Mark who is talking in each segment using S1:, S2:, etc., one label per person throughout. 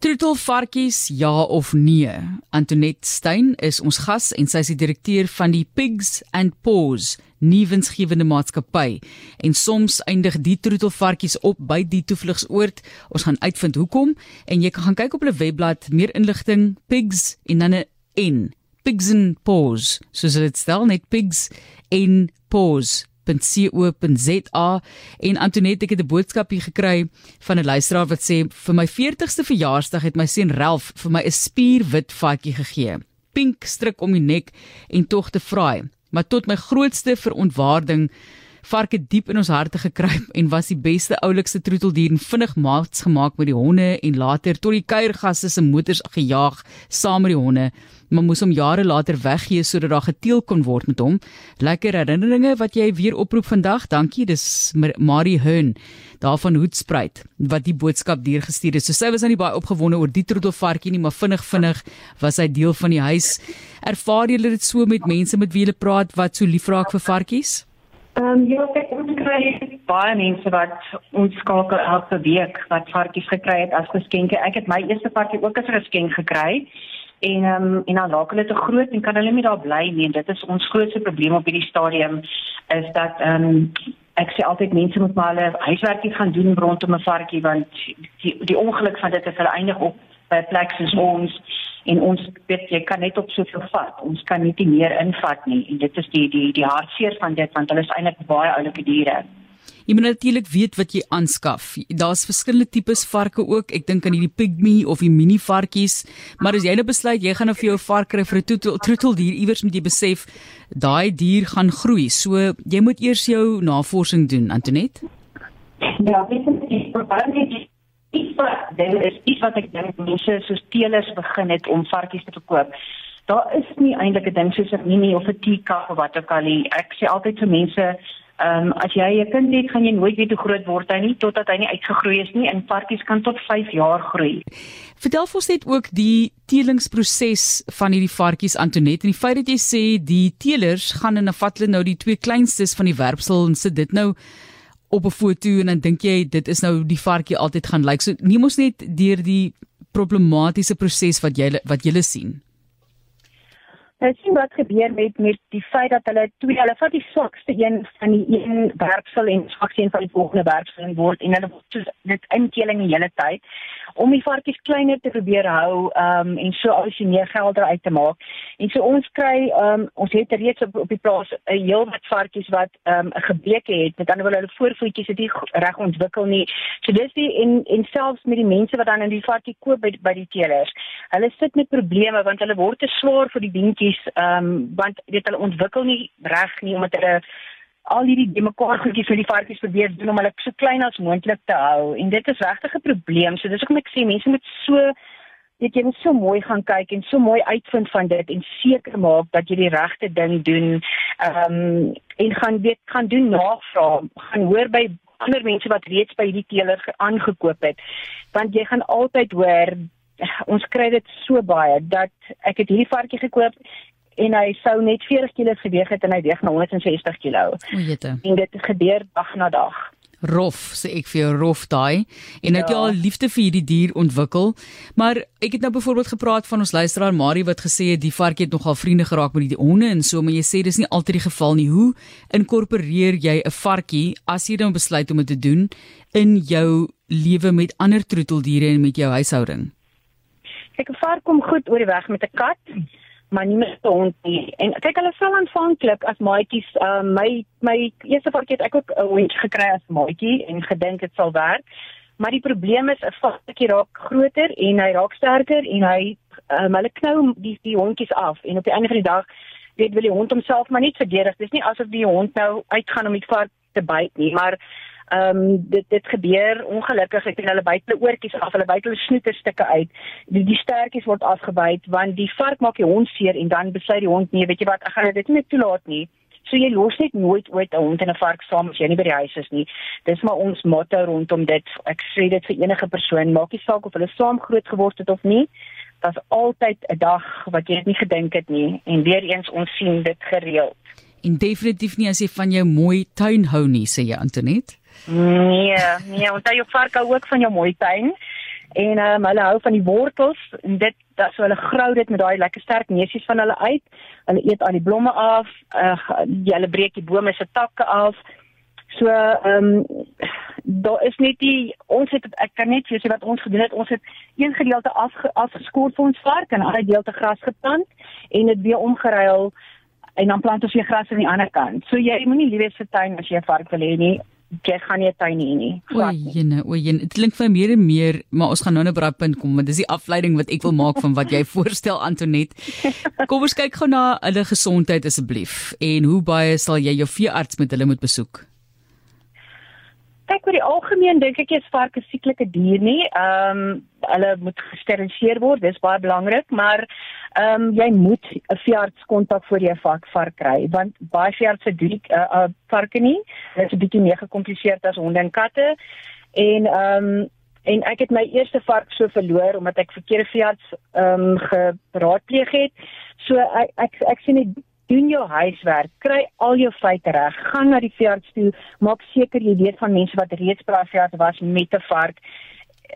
S1: Troetelvarkies ja of nee? Antoinette Stein is ons gas en sy is die direkteur van die Pigs and Paws nuwensgewende maatskappy. En soms eindig die troetelvarkies op by die toevlugsoord. Ons gaan uitvind hoekom en jy kan gaan kyk op hulle webblad meer inligting pigs en dan 'n n pigs and paws soos dit stel net pigs in paws www.co.za en Antoinette ek het 'n boodskap hier gekry van 'n luisteraar wat sê vir my 40ste verjaarsdag het my seun Ralph vir my 'n spierwit vatjie gegee. Pink stryk om die nek en tog te vraai. Maar tot my grootste verontwaarding varke diep in ons harte gekruip en was die beste oulikste troeteldier en vinnig maats gemaak met die honde en later tot die kuiergasse se motors gejaag saam met die honde maar moes hom jare later weggee sodat daar geteel kon word met hom. Lekker herinneringe wat jy weer oproep vandag. Dankie. Dis Marie Hearn daarvan Hoedspruit wat die boodskap deur gestuur het. So sy was aan die baie opgewonde oor die troetelvarkie nie, maar vinnig vinnig was hy deel van die huis. Ervaar julle dit so met mense met wie jy praat wat so lief raak vir varkies?
S2: Ehm um, ja, ek gekry baie mense wat ons skakel elke week wat varkies gekry het as geskenke. Ek het my eerste varkie ook as 'n geskenk gekry en ehm um, en dan raak hulle te groot en kan hulle nie daar bly nie. En dit is ons grootste probleem op hierdie stadium is dat ehm um, ek sê altyd mense moet maar hulle huiswerkie gaan doen rondom 'n varkie want die die ongeluk van dit is hulle eindig op by 'n plek soos ons en ons weet jy kan net op soveel vat. Ons kan nie meer invat nie en dit is die die die hartseer van dit want hulle is eintlik baie oulike diere
S1: Jy moet natuurlik weet wat jy aanskaf. Daar's verskillende tipes varke ook. Ek dink aan hierdie pygmy of die mini varkies. Maar as jy nou besluit jy gaan nou vir jou vark kry vir 'n troeteldier, iewers moet jy besef daai dier gaan groei. So jy moet eers jou navorsing doen, Antoinette.
S2: Ja, weet jy, probeer iets wat dit is iets wat ek dink mense soos teelers begin het om varkies te verkoop. Daar is nie eintlik 'n ding soos 'n mini of 'n teacup of wat ook al nie. Ek sê altyd vir mense Ehm um, as jy 'n kind het, gaan jy nooit weet hoe groot word hy nie totdat hy nie uitgegroei is nie. En varkies kan tot 5 jaar groei.
S1: Vertel ons net ook die teelingsproses van hierdie varkies Antoinette en die feit dat jy sê die teelers gaan en vat hulle nou die twee kleinstes van die werpsel en sit dit nou op 'n foto en dan dink jy dit is nou die varkie altyd gaan lyk. So neem ons net deur die problematiese proses wat jy wat jy sien.
S2: Nou sien wat gebeur met met die feit dat hulle twee hulle vat die swakste een van die een werpsel en swakste een van die volgende werpsel en word en hulle word dit inkeling die hele tyd om die varkies kleiner te probeer hou um en so as jy meer geld uit te maak. En so ons kry um ons het reeds op op die plaas 'n heel wat varkies wat um 'n gebreke het. Met ander woorde hulle voorvoetjies het nie reg ontwikkel nie. So dis die en en selfs met die mense wat dan in die varkie koop by by die teelers. Hulle sit met probleme want hulle word te swaar vir die beentjies um want weet hulle ontwikkel nie reg nie omdat hulle al hierdie die mekaar goedjies vir die varkies probeer doen om hulle so klein as moontlik te hou en dit is regtig 'n probleem. So dis hoekom ek sê mense moet so weet jy moet so mooi gaan kyk en so mooi uitvind van dit en seker maak dat jy die regte ding doen. Ehm um, en gaan weet gaan doen navraag, gaan hoor by ander mense wat reeds by hierdie teeler aangekoop het. Want jy gaan altyd hoor ons kry dit so baie dat ek het hierdie varkie gekoop en hy sou net 40 kg geweg het en hy weeg nou 160 kg.
S1: O, jette.
S2: En dit gebeur dag na dag.
S1: Rof, sê ek vir jou rof daai. En ja. het jy al liefde vir hierdie dier ontwikkel? Maar ek het nou byvoorbeeld gepraat van ons luisteraar Marie wat gesê het die varkie het nogal vriende geraak met die honde en so, maar jy sê dis nie altyd die geval nie. Hoe inkorporeer jy 'n varkie as jy dan besluit om dit te doen in jou lewe met ander troeteldiere en met jou huishouding?
S2: Kyk, 'n vark kom goed oor die weg met 'n kat maar nie met 'n hond nie. En kyk hulle sal aanvanklik as maatjies, uh, my my eerste varkie het ek ook 'n hond gekry as maatjie en gedink dit sal werk. Maar die probleem is 'n varkie raak groter en hy raak sterker en hy um, hulle knou die die hondjies af en op die einde van die dag weet wil die hond homself maar net verdedig. Dis nie asof die hond nou uitgaan om die vark te byt nie, maar Ehm um, dit dit gebeur ongelukkig ek sien hulle byt hulle oortjies af, hulle byt hulle snoeterstukke uit. Die die stertjies word afgebyt want die vark maak die hond seer en dan besluit die hond nee, weet jy wat, ek gaan dit nie toelaat nie. So jy los net nooit ooit 'n hond en 'n vark saam as jy nie by die huis is nie. Dis maar ons motto rondom dit. Ek sê dit vir enige persoon, maak nie saak of hulle saam groot geword het of nie. Daar's altyd 'n dag wat jy nie gedink het nie en weer eens ons sien dit gereeld.
S1: En definitief nie as jy van jou mooi tuin hou nie, sê jy Antoinette.
S2: Nee, nee, onthou jou vark hou ook van jou mooi tuin. En um, hulle hou van die wortels en dit dat so hulle grou dit met daai lekker sterk neusies van hulle uit. Hulle eet al die blomme af, uh, hulle breek die bome se takke af. So ehm um, daar is net die ons het ek kan net sê wat ons gedoen het ons het een gedeelte af afgeskoor vir ons vark en ander gedeelte gras geplant en dit weer omgeruil en dan plant ons weer gras aan die ander kant. So jy moenie liewe se tuin as jy 'n vark wil hê nie. Jy gaan nie tuin hê nie.
S1: O, jene, o, jene. Dit klink vir meer en meer, maar ons gaan nou net by daai punt kom want dis die afleiding wat ek wil maak van wat jy voorstel Antonet. Kom ons kyk gou na hulle gesondheid asseblief en hoe baie sal jy jou veearts met hulle moet besoek?
S2: Kyk oor die algemeen dink ek jy's varke sieklike dier nie. Ehm um, hulle moet gesteriliseer word, dis baie belangrik, maar ehm um, jy moet 'n veearts kontak voor jy 'n vark vark kry want baie veeartse doen uh, uh, varke nie. Dit is 'n bietjie meer gekompliseerd as honde en katte. En ehm um, en ek het my eerste vark so verloor omdat ek verkeerde veearts ehm um, geraadpleeg het. So ek ek ek sien net doen jou huiswerk, kry al jou feite reg, gaan na die veearts toe, maak seker jy weet van mense wat reeds by 'n veearts was met 'n vark.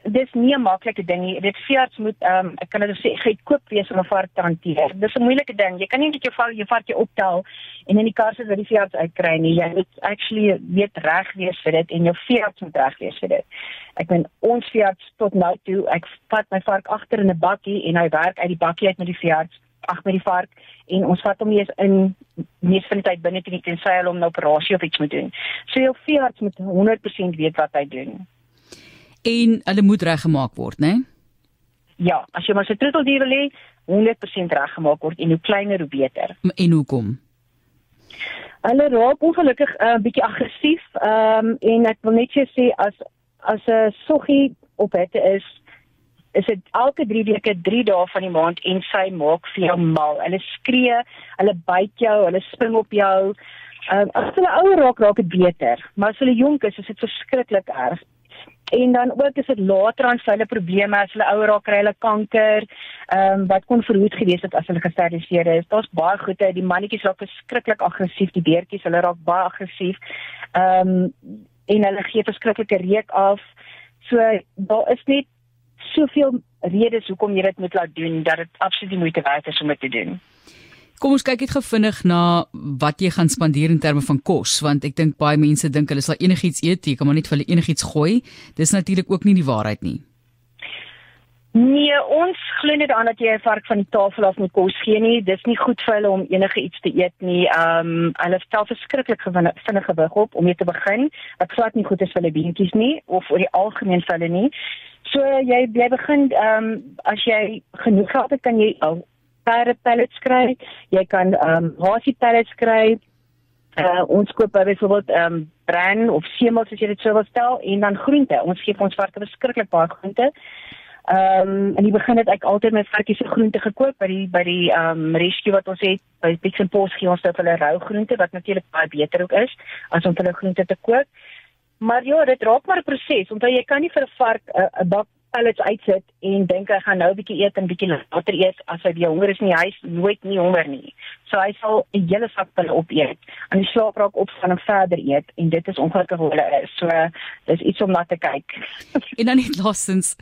S2: Dis nie 'n maklike ding nie. Dit veearts moet ehm um, ek kan dit sê goedkoop wees om 'n vark te hanteer. Dis 'n moeilike ding. Jy kan nie net jou vark jou varkie optel en in die kar sit by die veearts uitkry nie. Jy moet actually weet reg wees vir dit en jou veearts moet reg wees vir dit. Ek ben ons veearts tot nou toe, ek vat my vark agter in 'n bakkie en hy werk uit die bakkie uit met die veearts ag met die vark en ons vat hom eens in mees van die tyd binne toe tensy hulle hom 'n operasie of iets moet doen. So jou veearts moet 100% weet wat hy doen.
S1: En hulle moet reggemaak word, né?
S2: Ja, as jy maar se troeteldier wil hê, 100% reggemaak word en hoe kleiner hoe beter.
S1: En hoekom?
S2: Hulle raak ongelukkig 'n uh, bietjie aggressief, ehm um, en ek wil net sê as as 'n soggie op hette is is dit elke 3 weke 3 dae van die maand en sy maak vir jou mal. Hulle skree, hulle byt jou, hulle spring op jou. Uh, as hulle ouer raak, raak dit beter, maar as hulle jonk is, is dit verskriklik erg. En dan ook is dit later aan hulle probleme as hulle ouer raak, kry hulle kanker, ehm um, wat kon verhoed gewees het as hulle gesteriliseer is. Daar's baie goeie, die mannetjies raak verskriklik aggressief, die beertjies, hulle raak baie aggressief. Ehm um, en hulle gee verskriklike reuk af. So daar is net soveel redes hoekom jy dit moet laat doen dat dit absoluut die moeite werd is om dit te doen.
S1: Kom ons kyk net gevinnig na wat jy gaan spandeer in terme van kos want ek dink baie mense dink hulle sal enigiets eet, jy kan maar net vir hulle enigiets gooi. Dis natuurlik ook nie die waarheid nie.
S2: Nee, ons glo net aan dat jy 'n vark van die tafel af moet kos gee nie. Dis nie goed vir hulle om enige iets te eet nie. Ehm um, hulle stel verskriklik vinnige gewig op om mee te begin. Wat glad nie goed is vir hulle beentjies nie of oor die algemeen vir hulle nie. So jy jy begin ehm um, as jy genoeg geld het, kan jy al perde pellets kry. Jy kan ehm um, hasie pellets kry. Uh, ons koop byvoorbeeld ehm um, bran of semels as jy dit sou wil stel en dan groente. Ons gee ons varke verskriklik baie groente. Ehm um, en die begin het ek altyd my varkies se groente gekoop by die by die ehm um, rescue wat ons het by Pick and Pause gee ons dit vir hulle rou groente wat natuurlik baie beter ook is as om hulle groente te koop. Maar ja, dit raak maar 'n proses. Onthou jy kan nie vir 'n vark 'n bak pellets uitsit en dink hy gaan nou 'n bietjie eet en bietjie later eet as hy weer honger is nie. Hy is nooit nie honger nie. So hy sal 'n hele sak pille opeet en die slaap raak opstaan en verder eet en dit is ongelukkig hoe hulle is. So dis iets om na te kyk.
S1: en dan net laastens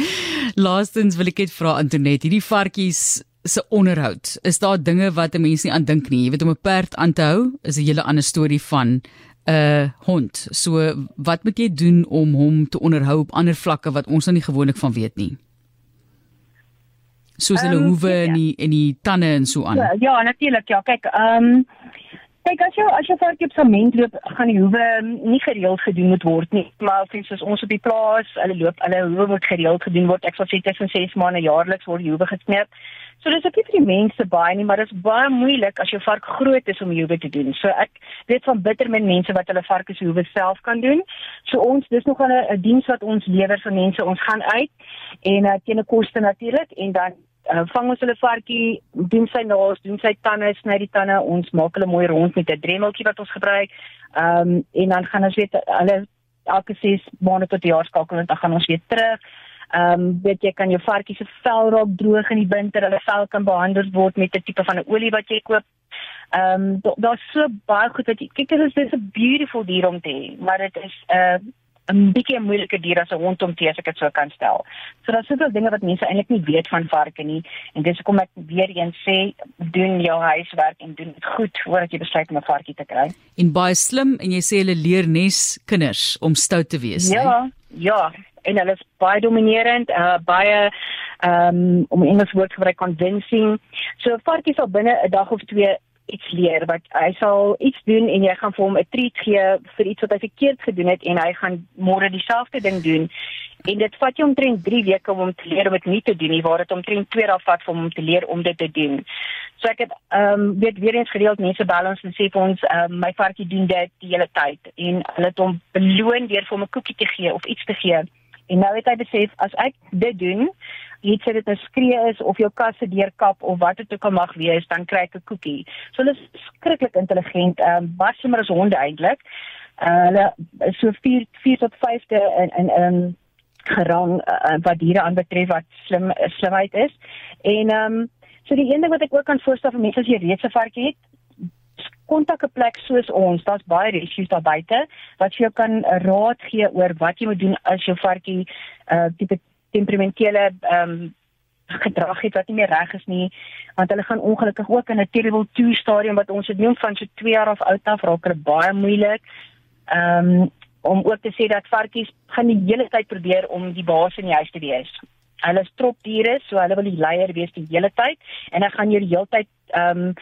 S1: laastens wil ek net vra Antoinette, hierdie varkies se onderhoud. Is daar dinge wat 'n mens nie aan dink nie? Jy weet om 'n perd aan te hou is 'n hele ander storie van 'n uh, hond. So wat moet jy doen om hom te onderhou op ander vlakke wat ons nou nie gewoonlik van weet nie? Soos hulle um, hoewe en die en die tande en so aan.
S2: Ja, ja natuurlik. Ja, kyk, ehm um, kyk as jy as jy vir 'n sement loop, gaan die hoewe nie gereeld gedoen word nie. Maar of soos ons op die plaas, hulle loop, hulle hoewe moet gereeld gedoen word. Ek sal sê tussen 6 maande jaarliks word die hoewe gesmeer. So dis ook nie vir die mense baie nie, maar dit is baie moeilik as jou vark groot is om joebe te doen. So ek weet van bitter min mense wat hulle varke se joebe self kan doen. So ons dis nog 'n diens wat ons lewer vir mense. Ons gaan uit en uh, teen 'n koste natuurlik en dan uh, vang ons hulle varkie, doen sy naels, doen sy tande, sny die tande, ons maak hulle mooi rond met 'n dremmeltjie wat ons gebruik. Ehm um, en dan gaan ons weet hulle elke 6 maande tot jaar skakel en dan gaan ons weer terug. Ehm um, weet jy kan jou varkie se vel raak droog in die winter, hulle vel kan behandel word met 'n tipe van 'n olie wat jy koop. Ehm um, daar's so baie goed wat jy kyk dit is dis 'n beautiful dier om te hê, maar dit is 'n uh, 'n bietjie 'n moeilike dier as 'n hond om te as ek dit sou kan stel. So daar's soveel dinge wat mense eintlik nie weet van varke nie en dis hoekom ek weer eens sê doen jou huiswerk en doen dit goed voordat jy besluit om 'n varkie te kry.
S1: En baie slim en jy sê hulle leer nes kinders om stout te wees,
S2: Ja,
S1: né?
S2: ja, en hulle is baie dominerend, uh, baie ehm um, om 'n Engels woord gebruik convincing. So 'n varkie sal binne 'n dag of twee iets leer wat hy sal iets doen en jy gaan vir hom 'n treat gee vir iets wat hy verkeerd gedoen het en hy gaan môre dieselfde ding doen. En dit vat jou omtrent 3 weke om hom te leer om dit nie te doen nie, waar dit omtrent 2 dae vat vir hom om te leer om dit te doen. So ek het ehm um, weet weer eens gereeld mense bel ons en sê vir ons ehm um, my varkie doen dit die hele tyd en hulle het hom beloon deur vir hom 'n koekie te gee of iets te gee. En nou het hy besef as ek dit doen, iets sê dit 'n skree is of jou kat se deurkap of wat dit ook al mag wees, dan kry ek 'n koekie. So hulle is skrikkelik intelligent, ehm um, baie slimmer as honde eintlik. Uh, hulle is so 4 4 tot 5de in in in gerang uh, wat diere aanbetref wat slim slimheid is. En ehm um, so die een ding wat ek ook kan voorstel vir mense as jy reeds 'n varkie het, kontak 'n plek soos ons. Daar's baie rescues daar buite wat vir jou kan raad gee oor wat jy moet doen as jou varkie uh tipe temperamentele ehm um, gedrag het wat nie meer reg is nie want hulle gaan ongelukkig ook in 'n terrible 2 stadium wat ons dit noem van so 2 jaar af oud af raak hulle baie moeilik. Ehm um, om ook te sê dat varkies gaan die hele tyd probeer om die baas in die huis te wees. Hulle is tropdiere, so hulle wil die leier wees die hele tyd en dan gaan jy die hele tyd ehm um,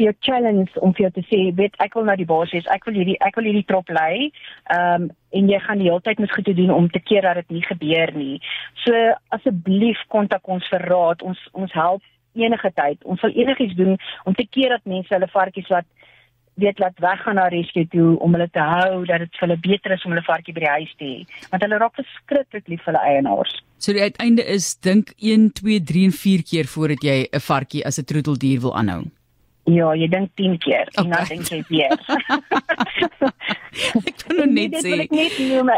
S2: vir jou challenge om vir jou te sê, weet ek wil nou die baas wees. Ek wil hierdie ek wil hierdie trop lei. Ehm um, en jy gaan die hele tyd moet goed doen om te keer dat dit nie gebeur nie. So asseblief kontak ons vir raad. Ons ons help enige tyd. Ons sal enigiets doen om te keer dat mense hulle varkies wat weet laat weggaan na rescue toe om hulle te hou dat dit vir hulle beter is om hulle varkie by die huis te hê. Want hulle raak verskriklik lief vir hulle eienaars.
S1: So die uiteinde is dink 1, 2, 3 en 4 keer voordat jy 'n varkie as 'n troeteldier wil aanhou.
S2: Ja, jy dink 10 keer en
S1: Okay.
S2: dan dink jy weer.
S1: Ek kan nou net
S2: dit
S1: sê
S2: ek net noem.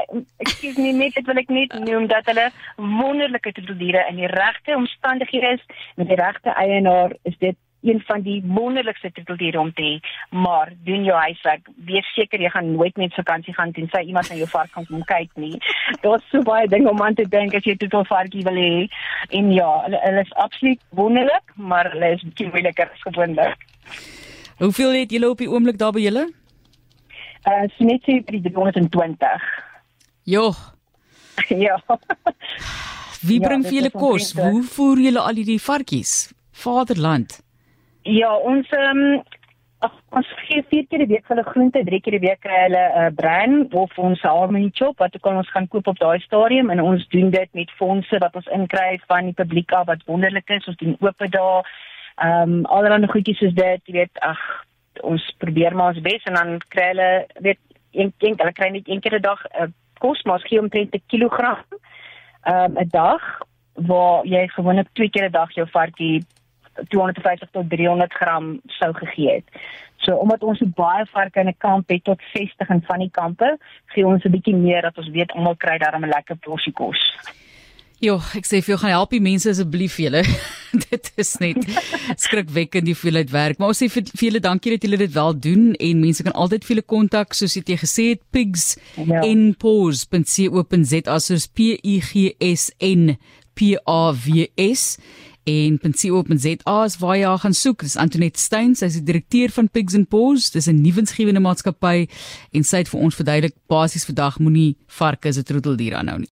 S2: Ekskuus my, net dit wil ek net noem dat hulle wonderlike troeteldiere in die regte omstandighede is met die regte eienaar is dit een van die wonderlikste troeteldiere om te hê. Maar doen jou huiswerk. Wees seker jy gaan nooit met vakansie gaan tensy iemand na jou vark gaan kom kyk nie. Daar's so baie dinge om aan te dink as jy 'n troetelvarkie wil hê. En ja, hulle hulle is absoluut wonderlik, maar hulle is bietjie moeiliker as gewoonlik.
S1: Hoeveel het julle op die oomblik daar by julle?
S2: Uh, so net sê vir die 320.
S1: Jo,
S2: ja.
S1: wie
S2: Ja,
S1: bring
S2: dit
S1: vir julle kos? Hoe voer julle al hierdie varkies? Vaderland.
S2: Ja, ons ehm um, ons gee vier keer 'n week hulle groente, drie keer 'n week kry hulle 'n uh, bran of ons harmony chop wat ook al ons gaan koop op daai stadium en ons doen dit met fondse wat ons inkry van die publiek af wat wonderlik is. Ons doen oop dae. Ehm um, allerlei goedjies soos dit, jy weet, ag ons probeer maar ons bes en dan kry hulle weet een ding, hulle kry net een keer 'n dag 'n uh, kos, maar ons gee omtrent 'n kilogram ehm um, 'n dag waar jy gewoonlik twee keer 'n dag jou varkie 250 tot 300 gram sou gegee het. So omdat ons so baie varke in 'n kamp het tot 60 in van die kampe, gee ons 'n bietjie meer dat ons weet almal kry daarmee 'n lekker porsie kos.
S1: Jo, ek sê vir jou gaan help die mense asseblief julle. dit is net skrikwekkend die hoeveelheid werk. Maar ons sê vir, vir julle dankie dat julle dit wel doen en mense kan altyd vir julle kontak soos jy gesê het pigs
S2: Ja.
S1: en pause.co.za soos P I G S N P A W S en .co.za is waar jy haar gaan soek. Dis Antoinette Steyn, sy is die direkteur van Pigs and Paws. Dis 'n nuwensgewende maatskappy en sy het vir ons verduidelik basies vandag moenie varke as 'n troeteldier aanhou nie.